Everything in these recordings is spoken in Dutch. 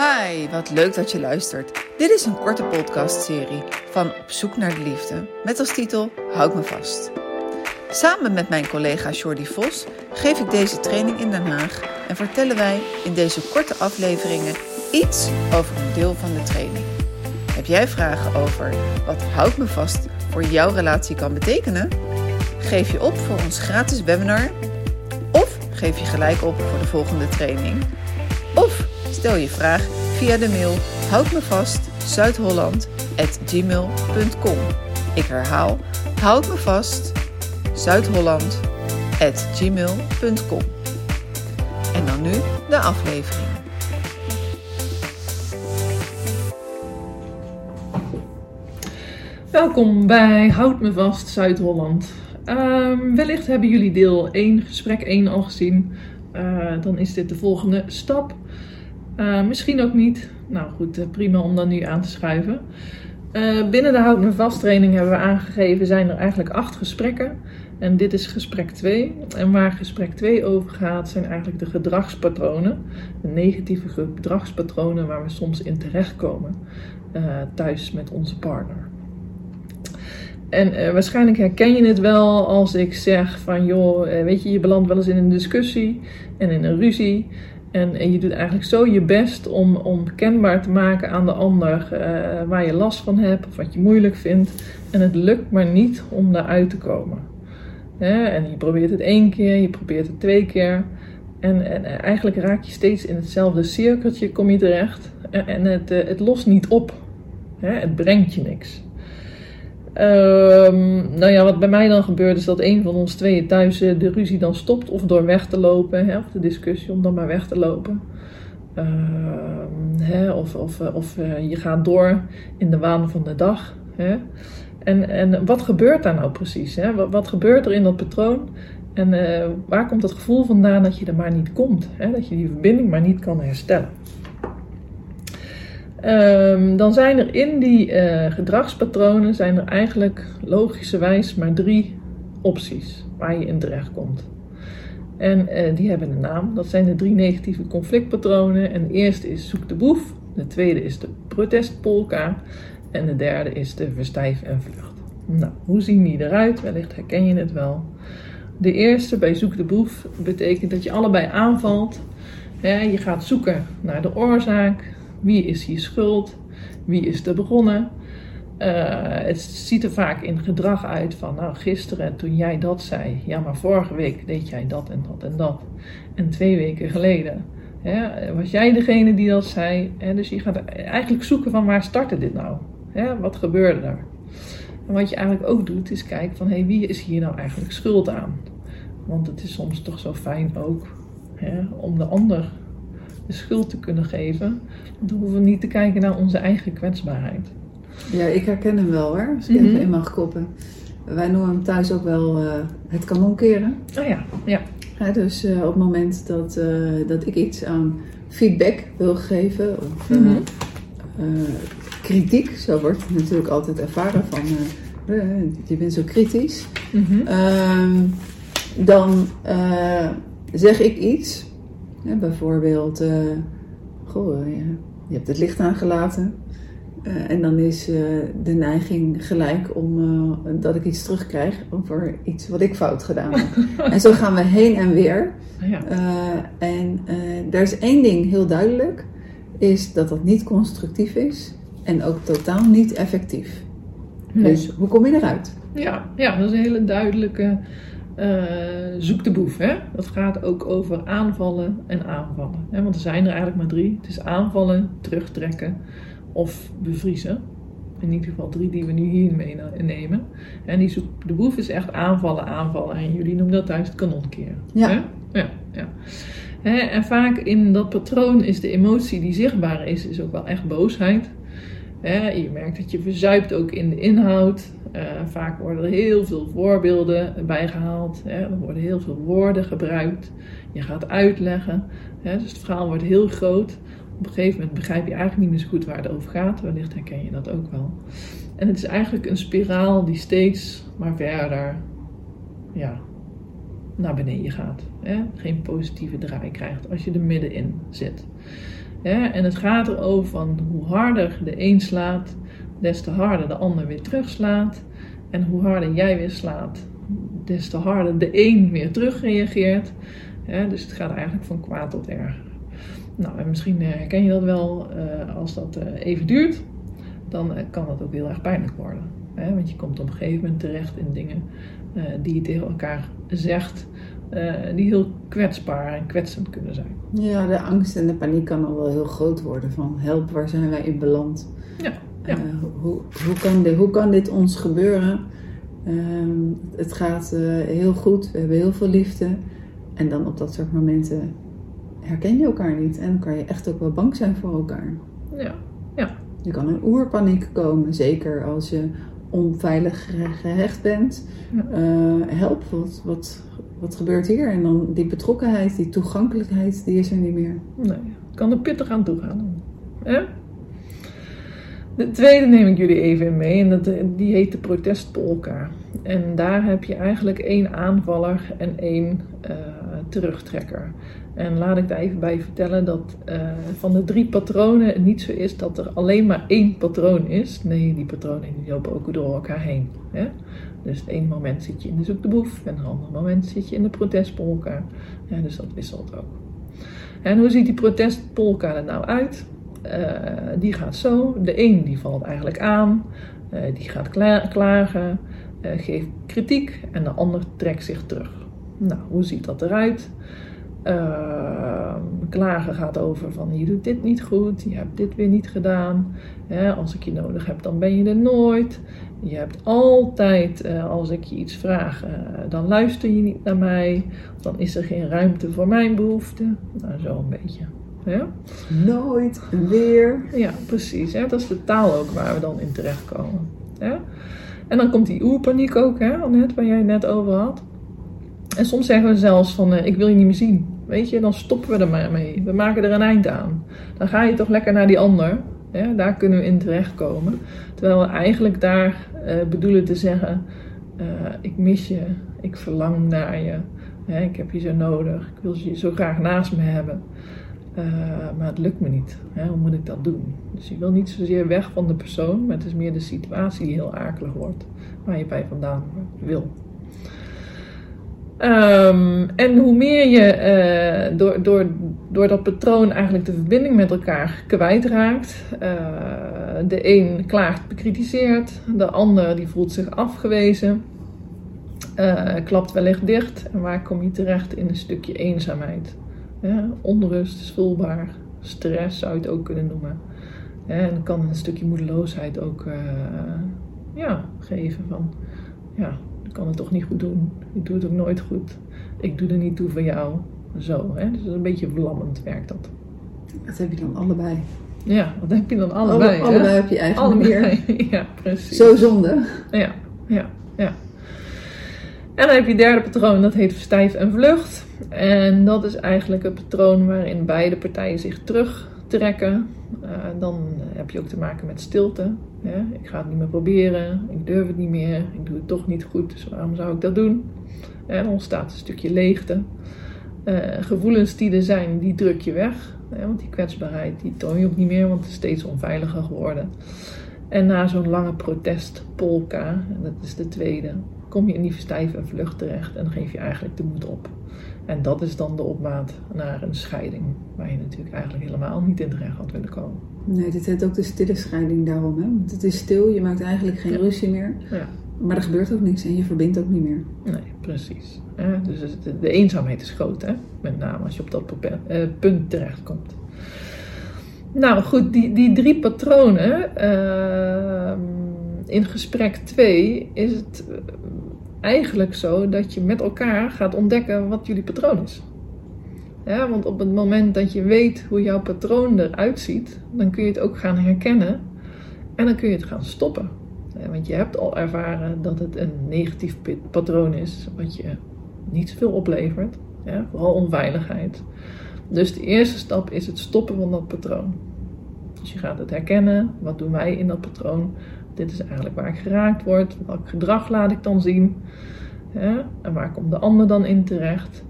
Hi, wat leuk dat je luistert. Dit is een korte podcastserie van Op zoek naar de liefde met als titel Houd me vast. Samen met mijn collega Jordi Vos geef ik deze training in Den Haag en vertellen wij in deze korte afleveringen iets over een deel van de training. Heb jij vragen over wat Houd me vast voor jouw relatie kan betekenen? Geef je op voor ons gratis webinar of geef je gelijk op voor de volgende training? Stel je vraag via de mail houd me vast zuidholland@gmail.com. Ik herhaal houd me vast zuidholland@gmail.com. En dan nu de aflevering. Welkom bij Houd me vast Zuid-Holland. Ehm, wellicht hebben jullie deel 1, gesprek 1 al gezien. Uh, dan is dit de volgende stap. Uh, misschien ook niet. Nou goed, uh, prima om dan nu aan te schuiven. binnen de Houd me vast training hebben we aangegeven zijn er eigenlijk acht gesprekken. En dit is gesprek 2. En waar gesprek 2 over gaat zijn eigenlijk de gedragspatronen. De negatieve gedragspatronen waar we soms in terechtkomen thuis met onze partner. En waarschijnlijk herken je het wel als ik zeg van joh, weet je, je belandt wel eens in een discussie en in een ruzie. En, en je doet eigenlijk zo je best om, om kenbaar te maken aan de ander uh, waar je last van hebt of wat je moeilijk vindt. En het lukt maar niet om daaruit te komen. En je probeert het één keer, je probeert het twee keer. En, en eigenlijk raak je steeds in hetzelfde cirkeltje, kom je terecht. En, het, het lost niet op. Het brengt je niks. Um, nou ja, wat bij mij dan gebeurt is dat een van ons tweeën thuis de ruzie dan stopt of door weg te lopen, hè, of de discussie om dan maar weg te lopen. Uh, hè, of of, of uh, je gaat door in de waan van de dag. Hè. En, en wat gebeurt daar nou precies? Hè? Wat, gebeurt er in dat patroon? En waar komt het gevoel vandaan dat je er maar niet komt? Hè? Dat je die verbinding maar niet kan herstellen? Um, dan zijn er in die uh, gedragspatronen zijn er eigenlijk logischerwijs maar drie opties waar je in terecht komt. En uh, die hebben een naam. Dat zijn de drie negatieve conflictpatronen. En de eerste is zoek de boef. De tweede is de protestpolka. En de derde is de verstijf en vlucht. Nou, hoe zien die eruit? Wellicht herken je het wel. De eerste bij zoek de boef betekent dat je allebei aanvalt. Ja, je gaat zoeken naar de oorzaak, wie is hier schuld? Wie is er begonnen? Uh, het ziet er vaak in gedrag uit van, nou gisteren toen jij dat zei, ja maar vorige week deed jij dat en dat en dat. En twee weken geleden hè, was jij degene die dat zei. Hè, dus je gaat eigenlijk zoeken van waar startte dit nou? Hè, wat gebeurde er? En wat je eigenlijk ook doet is kijken van, hé hey, wie is hier nou eigenlijk schuld aan? Want het is soms toch zo fijn ook om de ander de schuld te kunnen geven. Dan hoeven we niet te kijken naar onze eigen kwetsbaarheid. Ja, ik herken hem wel hoor, als ik mm -hmm. even in mag koppen. Wij noemen hem thuis ook wel uh, het kanonkeren. Oh ja, ja. ja dus uh, op het moment dat, uh, dat ik iets aan feedback wil geven of mm -hmm. kritiek, zo wordt het natuurlijk altijd ervaren van je bent zo kritisch, mm -hmm. dan zeg ik iets ja, bijvoorbeeld, uh, goh, ja, je hebt het licht aangelaten. Uh, en dan is uh, de neiging gelijk om dat ik iets terugkrijg over iets wat ik fout gedaan heb. en zo gaan we heen en weer. Ja. en er is één ding heel duidelijk, is dat dat niet constructief is en ook totaal niet effectief. Nee. Dus hoe kom je eruit? Ja, ja, dat is een hele duidelijke uh, zoek de boef. Hè? Dat gaat ook over aanvallen en aanvallen. Hè? Want er zijn er eigenlijk maar drie. Het is aanvallen, terugtrekken of bevriezen. In ieder geval drie die we nu hier meenemen. En die zoek de boef is echt aanvallen, aanvallen. En jullie noemen dat thuis het kanonkeren. Ja. Hè? ja, ja. Hè? En vaak in dat patroon is de emotie die zichtbaar is, is ook wel echt boosheid. Hè? Je merkt dat je verzuipt ook in de inhoud. Uh, vaak worden er heel veel voorbeelden bijgehaald. Hè? Er worden heel veel woorden gebruikt. Je gaat uitleggen. Hè? Dus het verhaal wordt heel groot. Op een gegeven moment begrijp je eigenlijk niet meer zo goed waar het over gaat. Wellicht herken je dat ook wel. En het is eigenlijk een spiraal die steeds maar verder ja, naar beneden gaat. Hè? Geen positieve draai krijgt als je er middenin zit. En het gaat erover van hoe harder de een slaat, des te harder de ander weer terugslaat. En hoe harder jij weer slaat, des te harder de een weer terugreageert. Ja, dus het gaat eigenlijk van kwaad tot erger. Nou, en misschien herken je dat wel uh, als dat uh, even duurt, dan kan dat ook heel erg pijnlijk worden. Hè? Want je komt op een gegeven moment terecht in dingen die je tegen elkaar zegt, die heel kwetsbaar en kwetsend kunnen zijn. Ja, de angst en de paniek kan al wel heel groot worden van help, waar zijn wij in beland? Ja. ja. hoe, hoe, kan dit, hoe kan dit ons gebeuren? Ehm, het gaat heel goed, we hebben heel veel liefde. En dan op dat soort momenten herken je elkaar niet. En dan kan je echt ook wel bang zijn voor elkaar. Ja, ja. Je kan een oerpaniek komen, zeker als je onveilig gehecht bent. Ja. Uh, help, wat, wat, wat gebeurt hier? En dan die betrokkenheid, die toegankelijkheid, die is er niet meer. Nee, kan er pittig aan toe gaan. Ja? De tweede neem ik jullie even mee en dat, die heet de protestpolka. En daar heb je eigenlijk één aanvaller en één uh, terugtrekker. En laat ik daar even bij vertellen dat uh, van de drie patronen het niet zo is dat er alleen maar één patroon is. Nee, die patronen die lopen ook door elkaar heen. Hè? Dus ene moment zit je in de zoek de boef en het andere moment zit je in de protestpolka. Ja, dus dat wisselt ook. En hoe ziet die protestpolka er nou uit? Uh, die gaat zo. De een die valt eigenlijk aan, die gaat klagen, geeft kritiek en de ander trekt zich terug. Nou, hoe ziet dat eruit? Uh, klagen gaat over van je doet dit niet goed, je hebt dit weer niet gedaan. als ik je nodig heb, dan ben je er nooit. Je hebt altijd, uh, als ik je iets vraag, uh, dan luister je niet naar mij. Dan is er geen ruimte voor mijn behoeften. Nou, zo een beetje. Ja? Nooit weer. Ja, precies. Hè? Dat is de taal ook waar we dan in terechtkomen. Ja? En dan komt die oerpaniek ook, hè, net, waar jij het net over had. En soms zeggen we zelfs van, uh, ik wil je niet meer zien. Weet je, dan stoppen we er maar mee. We maken er een eind aan. Dan ga je toch lekker naar die ander. Daar kunnen we in terechtkomen. Terwijl we eigenlijk daar uh, bedoelen te zeggen, uh, ik mis je, ik verlang naar je. ik heb je zo nodig, ik wil je zo graag naast me hebben. Maar het lukt me niet. Hoe moet ik dat doen? Dus je wil niet zozeer weg van de persoon, maar het is meer de situatie die heel akelig wordt. Waar je bij vandaan wil. Um, en hoe meer je uh, door, door, door dat patroon eigenlijk de verbinding met elkaar kwijtraakt. Uh, de een klaagt, bekritiseert, de ander die voelt zich afgewezen, uh, klapt wellicht dicht. En waar kom je terecht in een stukje eenzaamheid? Ja, onrust is voelbaar, stress zou je het ook kunnen noemen. En kan een stukje moedeloosheid ook ja, geven van ja, ik kan het toch niet goed doen. Ik doe het ook nooit goed. Ik doe er niet toe voor jou. Zo, hè? Dus een beetje vlammend werkt dat. Dat heb je dan allebei. Ja, wat heb je dan allebei? Alle, allebei heb je eigenlijk allebei. meer. Ja, precies. Zo zonde. Ja, ja. En dan heb je het derde patroon, dat heet verstijf en vlucht. En dat is eigenlijk het patroon waarin beide partijen zich terugtrekken. Uh, dan heb je ook te maken met stilte. Ik ga het niet meer proberen, ik durf het niet meer, ik doe het toch niet goed, dus waarom zou ik dat doen? En dan ontstaat een stukje leegte. Uh, gevoelens die er zijn, die druk je weg. want die kwetsbaarheid, die toon je ook niet meer, want het is steeds onveiliger geworden. En na zo'n lange protestpolka, en dat is de tweede, kom je in die verstijve vlucht terecht en geef je eigenlijk de moed op. En dat is dan de opmaat naar een scheiding, waar je natuurlijk eigenlijk helemaal niet in terecht had willen komen. Nee, dit heet ook de stille scheiding daarom. Hè? Want het is stil, je maakt eigenlijk geen ruzie meer. Ja. Maar er gebeurt ook niks en je verbindt ook niet meer. Nee, precies. dus de, de, eenzaamheid is groot, hè? met name als je op dat eh, punt terechtkomt. Nou goed, die, die drie patronen. Uh, in gesprek 2 is het eigenlijk zo dat je met elkaar gaat ontdekken wat jullie patroon is. Want op het moment dat je weet hoe jouw patroon eruit ziet, dan kun je het ook gaan herkennen en dan kun je het gaan stoppen. Want je hebt al ervaren dat het een negatief patroon is, wat je niet zoveel oplevert, vooral onveiligheid. Dus de eerste stap is het stoppen van dat patroon. Dus je gaat het herkennen, wat doen wij in dat patroon? Dit is eigenlijk waar ik geraakt word. Welk gedrag laat ik dan zien? En waar komt de ander dan in terecht?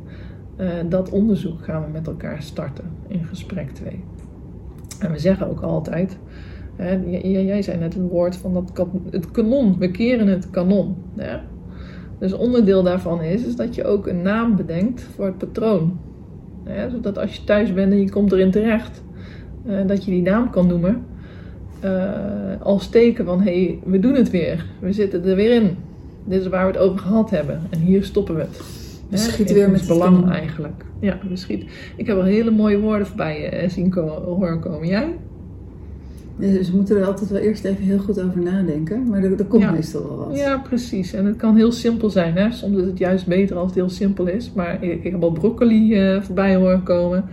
Uh, dat onderzoek gaan we met elkaar starten in gesprek 2. En we zeggen ook altijd, hè, j- jij zei net het woord van dat het kanon, we keren het kanon. Hè? Dus onderdeel daarvan is, is dat je ook een naam bedenkt voor het patroon. Hè? Zodat als je thuis bent en je komt erin terecht, eh, dat je die naam kan noemen. Eh, als teken van, hé, hey, we doen het weer. We zitten er weer in. Dit is waar we het over gehad hebben. En hier stoppen we het. We schieten weer met belang eigenlijk. Ja, we schieten. Ik heb al hele mooie woorden voorbij eh, zien horen komen. Jij? Dus we moeten er altijd wel eerst even heel goed over nadenken. Maar er, er komt Ja. meestal wel wat. Ja, precies. En het kan heel simpel zijn. Hè? Soms is het juist beter als het heel simpel is. Maar ik, ik heb al broccoli eh, voorbij horen komen.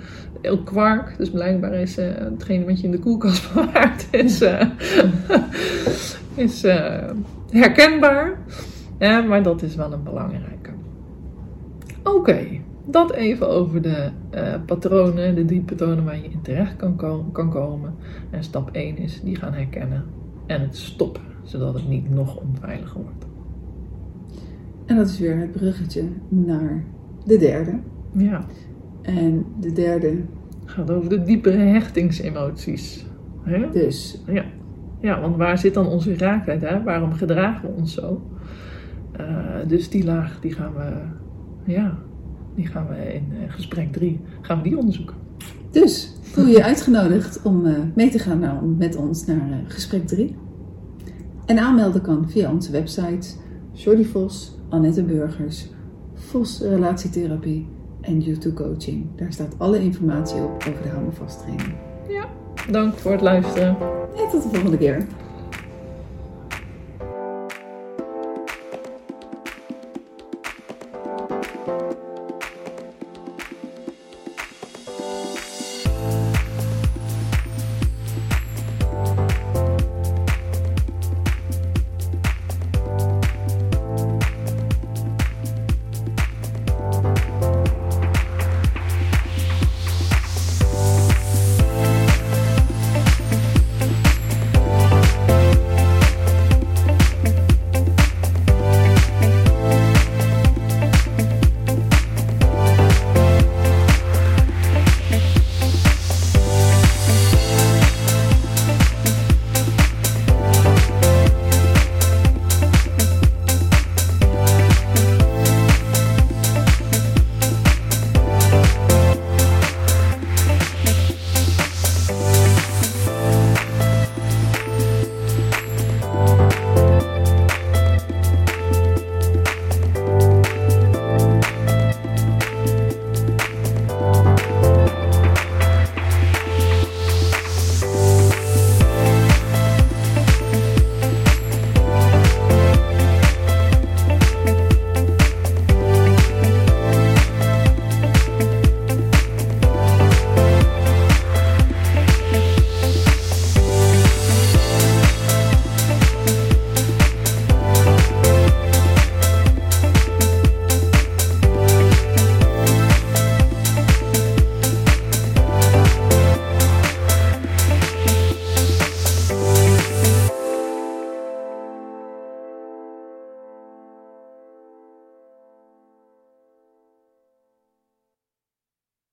Heel kwark. Dus blijkbaar is eh, hetgene wat je in de koelkast bewaart is, eh, is herkenbaar. Ja, maar dat is wel een belangrijke. Oké, dat even over de eh, patronen, de drie patronen waar je in terecht kan, ko- kan komen. En stap 1 is die gaan herkennen en het stoppen, zodat het niet nog onveiliger wordt. En dat is weer het bruggetje naar de derde. Ja, En de derde, gaat over de diepere hechtingsemoties. Dus Ja. ja, want waar zit dan onze raakheid? Hè? Waarom gedragen we ons zo? Eh, dus die laag, die gaan we, ja, die gaan we in eh, gesprek 3, gaan we die onderzoeken. Dus voel je je uitgenodigd om eh, mee te gaan naar- met ons naar eh, gesprek 3. En aanmelden kan via onze website Jordi Vos, Annette Burgers, Vos Relatietherapie en YouTube Coaching. Daar staat alle informatie op over de Hou Vast training. Dank voor het luisteren. En tot de volgende keer.